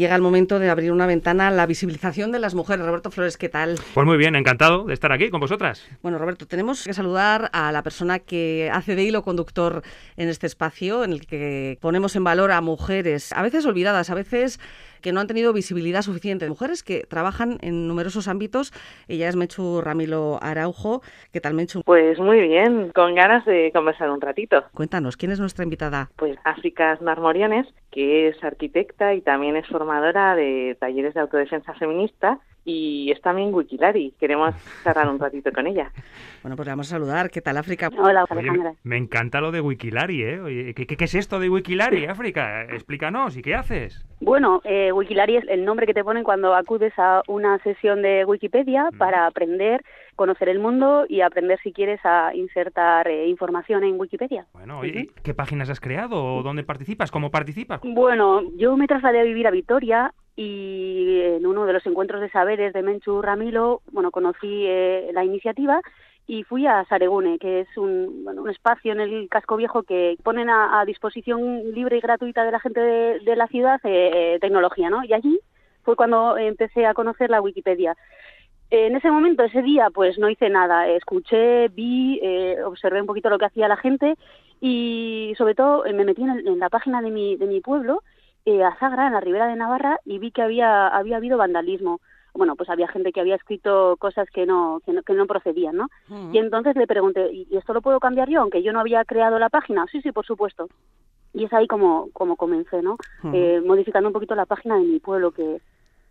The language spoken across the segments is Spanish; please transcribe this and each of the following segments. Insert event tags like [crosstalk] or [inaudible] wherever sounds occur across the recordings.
Llega el momento de abrir una ventana a la visibilización de las mujeres. Roberto Flores, ¿qué tal? Pues muy bien, encantado de estar aquí con vosotras. Bueno, Roberto, tenemos que saludar a la persona que hace de hilo conductor en este espacio, en el que ponemos en valor a mujeres, a veces olvidadas, a veces que no han tenido visibilidad suficiente. Mujeres que trabajan en numerosos ámbitos. Ella es Mechu Ramilo Araujo. ¿Qué tal, Mechu? Pues muy bien, con ganas de conversar un ratito. Cuéntanos, ¿quién es nuestra invitada? Pues África Narmoriones, que es arquitecta y también es formadora de talleres de autodefensa feminista y es también Wikilari. Queremos cerrar un ratito con ella. Bueno, pues le vamos a saludar. ¿Qué tal, África? Hola, Alejandra. me encanta lo de Wikilari, ¿eh? Oye, ¿qué, ¿qué, es esto de Wikilari, África? Explícanos, ¿y qué haces? Bueno, eh, Wikilari es el nombre que te ponen cuando acudes a una sesión de Wikipedia mm. para aprender, conocer el mundo y aprender, si quieres, a insertar eh, información en Wikipedia. Bueno, ¿y qué páginas has creado? ¿Dónde participas? ¿Cómo participas? Bueno, yo me trasladé a vivir a Vitoria y en uno de los encuentros de saberes de Menchu Ramilo, bueno, conocí eh, la iniciativa y fui a Saregune, que es un, bueno, un espacio en el casco viejo que ponen a, disposición libre y gratuita de la gente de, la ciudad eh, tecnología, ¿no? Y allí fue cuando empecé a conocer la Wikipedia. En ese momento, ese día, pues no hice nada. Escuché, vi, eh, observé un poquito lo que hacía la gente y sobre todo me metí en, en la página de mi, de mi pueblo eh, a Sagra, en la ribera de Navarra, y vi que había, había habido vandalismo. Bueno, pues había gente que había escrito cosas que no, que no, que no procedían, ¿no? Y entonces le pregunté, ¿y esto lo puedo cambiar yo, aunque yo no había creado la página? Sí, sí, por supuesto. Y es ahí como, como comencé, ¿no? eh, modificando un poquito la página de mi pueblo, que,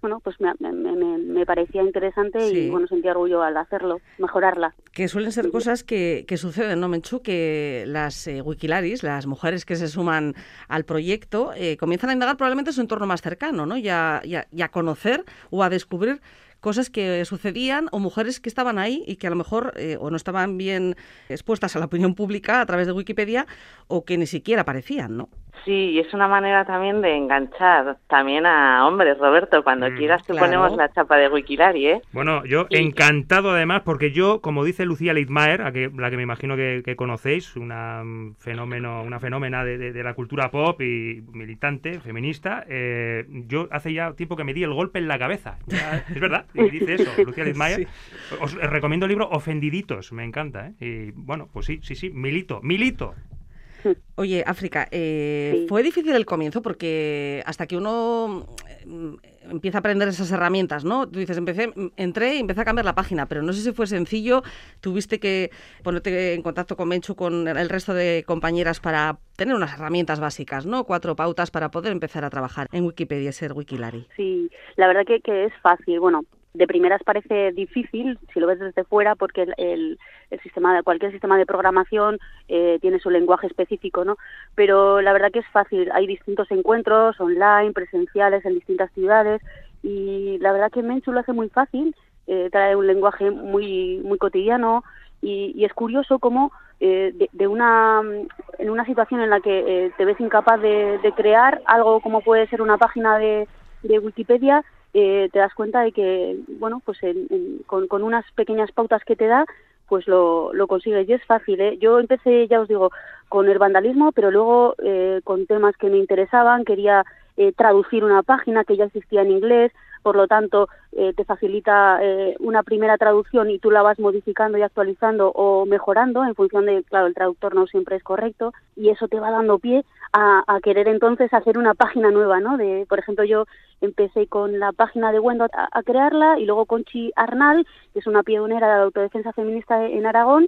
bueno, pues me, me, me, parecía interesante y bueno, sentí orgullo al hacerlo, mejorarla. Que suelen ser cosas que, que suceden, ¿no, Menchu? Que las eh, Wikilaris, las mujeres que se suman al proyecto, eh, comienzan a indagar probablemente su entorno más cercano, ¿no? Y a, y a conocer o a descubrir cosas que sucedían o mujeres que estaban ahí y que a lo mejor eh, o no estaban bien expuestas a la opinión pública a través de Wikipedia o que ni siquiera aparecían, ¿no? Sí, y es una manera también de enganchar también a hombres, Roberto. Cuando mm, quieras te ponemos la chapa de Wikilari, ¿eh? Bueno, yo encantado además, porque yo, como dice Lucía Leitmaer, a que, la que me imagino que, conocéis, una fenómeno, una fenómena de, la cultura pop y militante, feminista, eh, yo hace ya tiempo que me di el golpe en la cabeza. es verdad, y dice eso, [laughs] Lucía Leitmaer. Os recomiendo el libro Ofendiditos, me encanta, ¿eh? Y bueno, pues sí, sí, sí, milito, milito. Oye, África, eh, fue difícil el comienzo porque hasta que uno mm, empieza a aprender esas herramientas, ¿no? Tú dices, empecé, entré y empecé a cambiar la página, pero no sé si fue sencillo, tuviste que ponerte en contacto con Menchu, con el resto de compañeras para tener unas herramientas básicas, ¿no? Cuatro pautas para poder empezar a trabajar en Wikipedia, ser Wikilari. Sí, la verdad que, que es fácil. Bueno, de primeras parece difícil si lo ves desde fuera porque el, el, sistema de cualquier sistema de programación eh, tiene su lenguaje específico no pero la verdad que es fácil. Hay distintos encuentros online presenciales en distintas ciudades y la verdad que Menchu lo hace muy fácil eh, trae un lenguaje muy muy cotidiano y, es curioso cómo eh, de, una en una situación en la que eh, te ves incapaz de, de crear algo como puede ser una página de, de Wikipedia eh, te das cuenta de que, bueno, pues con, unas pequeñas pautas que te da, pues lo, lo consigues. Y es fácil, ¿eh? Yo empecé, ya os digo, con el vandalismo, pero luego eh, con temas que me interesaban, quería eh, traducir una página que ya existía en inglés, por lo tanto eh, te facilita eh, una primera traducción y tú la vas modificando y actualizando o mejorando en función de, claro, el traductor no siempre es correcto y eso te va dando pie a, querer entonces hacer una página nueva, ¿no? De, por ejemplo, yo empecé con la página de Wendo a, crearla y luego Conchi Arnal, que es una pionera de la autodefensa feminista en Aragón,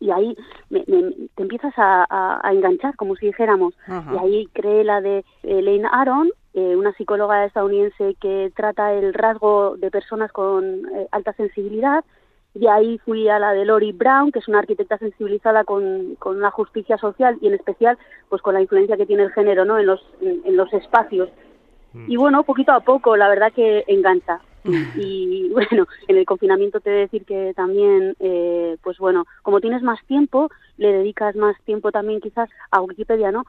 y ahí te empiezas a, enganchar, como si dijéramos. Y ahí creé la de Elaine Aron, eh, una psicóloga estadounidense que trata el rasgo de personas con eh, alta sensibilidad. Y ahí fui a la de Lori Brown, que es una arquitecta sensibilizada con, con la justicia social y en especial pues con la influencia que tiene el género ¿no? en, los, en, los espacios. Mm. Y bueno, poquito a poco, la verdad que engancha. Y [laughs] bueno, en el confinamiento te he de decir que también, eh, pues bueno, como tienes más tiempo, le dedicas más tiempo también quizás a Wikipedia, ¿no?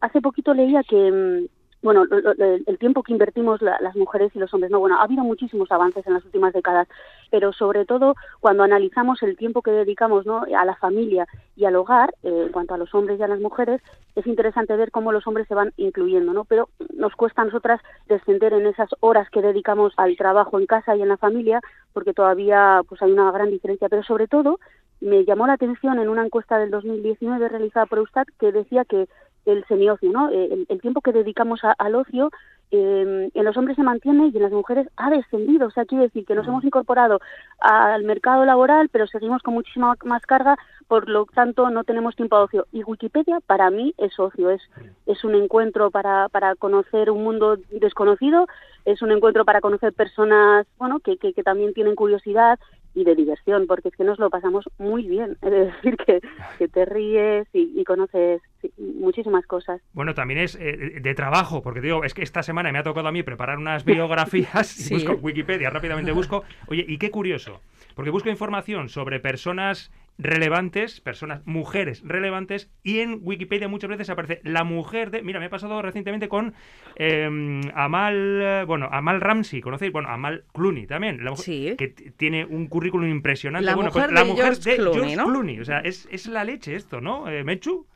Hace poquito leía que, bueno, el tiempo que invertimos las mujeres y los hombres. No, bueno, ha habido muchísimos avances en las últimas décadas, pero sobre todo cuando analizamos el tiempo que dedicamos ¿no? a la familia y al hogar, eh, en cuanto a los hombres y a las mujeres, es interesante ver cómo los hombres se van incluyendo, ¿no? Pero nos cuesta a nosotras descender en esas horas que dedicamos al trabajo en casa y en la familia, porque todavía pues hay una gran diferencia. Pero sobre todo me llamó la atención en una encuesta del 2019 realizada por Eustat que decía que el semiocio, ¿no? Eh, el, tiempo que dedicamos al ocio eh, en los hombres se mantiene y en las mujeres ha descendido. O sea, quiere decir que nos hemos incorporado al mercado laboral, pero seguimos con muchísima más carga, por lo tanto no tenemos tiempo de ocio. Y Wikipedia para mí es ocio, es, es un encuentro para, para conocer un mundo desconocido, es un encuentro para conocer personas bueno, que, que, que también tienen curiosidad y de diversión, porque es que nos lo pasamos muy bien. [laughs] Es decir, que, que te ríes y, conoces muchísimas cosas. Bueno, también es eh, de trabajo, porque digo, es que esta semana me ha tocado a mí preparar unas biografías [laughs] y busco Wikipedia, rápidamente busco. Oye, y qué curioso, porque busco información sobre personas relevantes, personas, mujeres relevantes, y en Wikipedia muchas veces aparece la mujer de. Mira, me ha pasado recientemente con em, Amal, bueno, Amal Ramsey, ¿conocéis? Bueno, Amal Clooney también, la mujer, que tiene un currículum impresionante. La bueno, pues mujer, la de, mujer de George Clooney, O sea, es, es la leche esto, ¿no, eh, Mechu?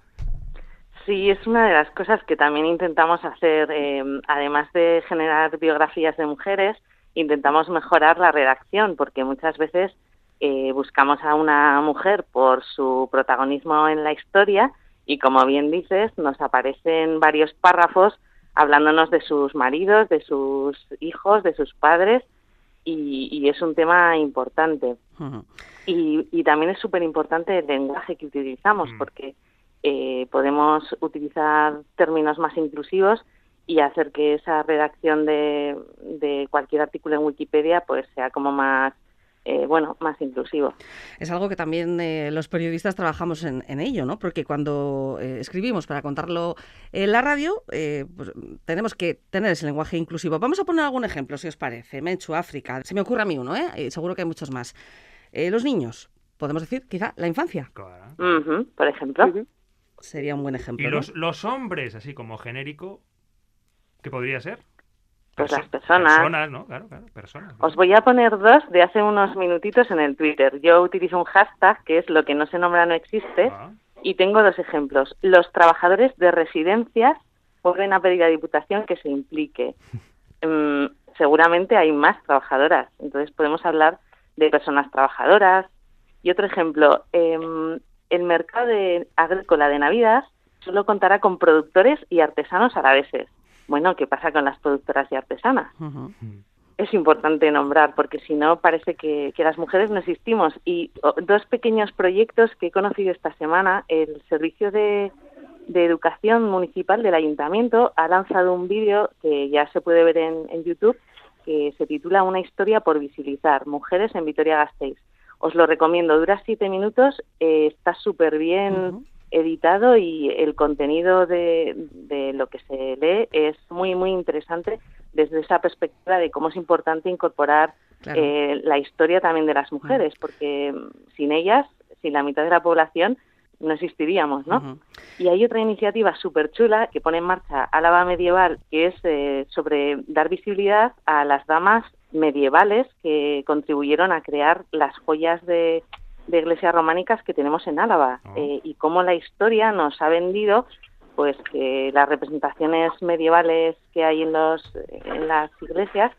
Sí, es una de las cosas que también intentamos hacer, em, además de generar biografías de mujeres, intentamos mejorar la redacción, porque muchas veces eh, buscamos a una mujer por su protagonismo en la historia y, como bien dices, nos aparecen varios párrafos hablándonos de sus maridos, de sus hijos, de sus padres, y, es un tema importante. y, también es súper importante el lenguaje que utilizamos, mm. porque eh, podemos utilizar términos más inclusivos y hacer que esa redacción de, de cualquier artículo en Wikipedia pues sea como más eh, bueno, más inclusivo. Es algo que también eh, los periodistas trabajamos en, ello, ¿no? Porque cuando eh, escribimos para contarlo en la radio, pues, tenemos que tener ese lenguaje inclusivo. Vamos a poner algún ejemplo, si os parece. Menchu, África. Se me ocurre a mí uno, ¿eh? seguro que hay muchos más. los niños, podemos decir, quizá, la infancia. por ejemplo. Sería un buen ejemplo. Y los, los hombres, así como genérico, ¿qué podría ser? Pues las personas. Personas, ¿no? Claro, claro, personas. Os voy a poner dos de hace unos minutitos en el Twitter. Yo utilizo un hashtag que es lo que no se nombra no existe ah. y tengo dos ejemplos. Los trabajadores de residencias vuelven a pedir a Diputación que se implique. [laughs] Mm, seguramente hay más trabajadoras, entonces podemos hablar de personas trabajadoras. Y otro ejemplo, em, el mercado de agrícola de Navidad solo contará con productores y artesanos arabeses bueno, ¿qué pasa con las productoras y artesanas? Es importante nombrar, porque si no parece que, las mujeres no existimos. Y dos pequeños proyectos que he conocido esta semana, el Servicio de, Educación Municipal del Ayuntamiento ha lanzado un vídeo que ya se puede ver en, YouTube, que se titula Una historia por visibilizar, mujeres en Vitoria-Gasteiz. Os lo recomiendo, dura siete minutos, eh, está súper bien editado y el contenido de, de, lo que se lee es muy, muy interesante desde esa perspectiva de cómo es importante incorporar eh, la historia también de las mujeres, porque sin ellas, sin la mitad de la población, no existiríamos, ¿no? Y hay otra iniciativa súper chula que pone en marcha Álava Medieval, que es eh, sobre dar visibilidad a las damas medievales que contribuyeron a crear las joyas de de iglesias románicas que tenemos en Álava ah. eh, y cómo la historia nos ha vendido pues que las representaciones medievales que hay en los en las iglesias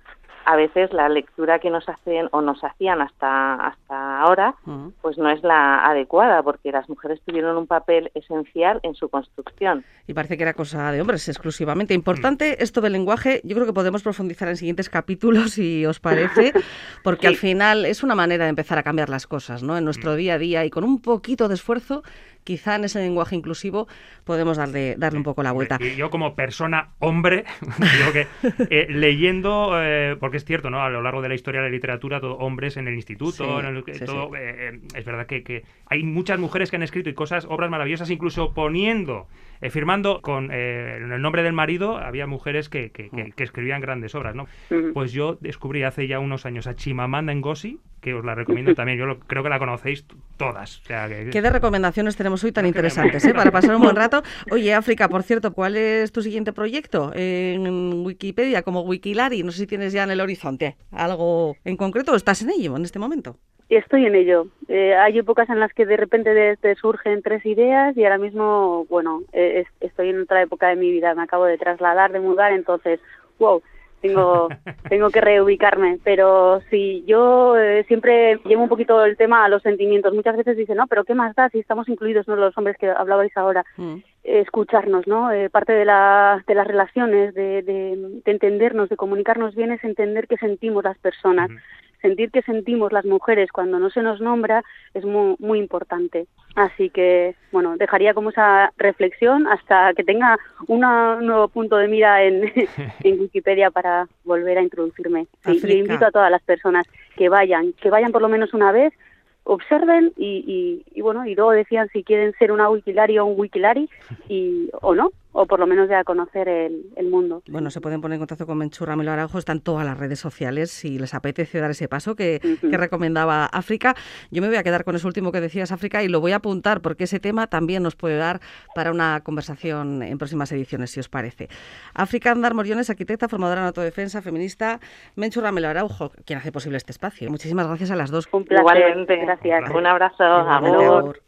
a veces la lectura que nos hacen o nos hacían hasta hasta ahora pues no es la adecuada porque las mujeres tuvieron un papel esencial en su construcción. Y parece que era cosa de hombres exclusivamente. Importante mm. esto del lenguaje. Yo creo que podemos profundizar en siguientes capítulos si os parece [laughs] porque al final es una manera de empezar a cambiar las cosas no en nuestro mm. día a día y con un poquito de esfuerzo quizá en ese lenguaje inclusivo podemos darle, darle un poco la vuelta. Y yo como persona hombre, [laughs] digo que eh, leyendo, eh, porque es cierto, ¿no? A lo largo de la historia de la literatura, todo, hombres en el instituto, en el, todo, eh, es verdad que, que, hay muchas mujeres que han escrito y cosas, obras maravillosas, incluso poniendo eh, firmando con eh, el nombre del marido, había mujeres que, que, escribían grandes obras, ¿no? Pues yo descubrí hace ya unos años a Chimamanda Ngozi, que os la recomiendo también. Yo creo que la conocéis todas. ¿Qué de recomendaciones tenemos hoy tan interesantes, eh, Para pasar un buen rato. Oye, África, por cierto, ¿cuál es tu siguiente proyecto en Wikipedia como Wikilari? No sé si tienes ya en el horizonte algo en concreto o estás en ello en este momento. Estoy en ello. Eh, hay épocas en las que de repente te surgen tres ideas y ahora mismo, bueno, eh, estoy en otra época de mi vida. Me acabo de trasladar, de mudar, entonces, wow, tengo, [laughs] tengo que reubicarme. Pero sí, yo eh, siempre llevo un poquito el tema a los sentimientos. Muchas veces dicen, no, pero ¿qué más da si estamos incluidos ¿no? los hombres que hablabais ahora? Mm. escucharnos, ¿no? parte de, la, de las relaciones, de, de, entendernos, de comunicarnos bien es entender qué sentimos las personas sentir que sentimos las mujeres cuando no se nos nombra es muy, muy importante. Así que, bueno, dejaría como esa reflexión hasta que tenga un nuevo punto de mira en, [laughs] en Wikipedia para volver a introducirme. y invito a todas las personas que vayan, que vayan por lo menos una vez, observen y, y, bueno, y luego decían si quieren ser una Wikilari o un Wikilari y, o no, o por lo menos ya conocer el, mundo. Bueno, se pueden poner en contacto con Menchurra Melo Araujo, están todas las redes sociales si les apetece dar ese paso que, recomendaba África. Yo me voy a quedar con ese último que decías, África, y lo voy a apuntar porque ese tema también nos puede dar para una conversación en próximas ediciones, si os parece. África Andar Moriones, arquitecta, formadora en autodefensa, feminista, Menchurra Melo Araujo, quien hace posible este espacio. Muchísimas gracias a las dos. Un placer. Igualmente. Gracias. Un abrazo.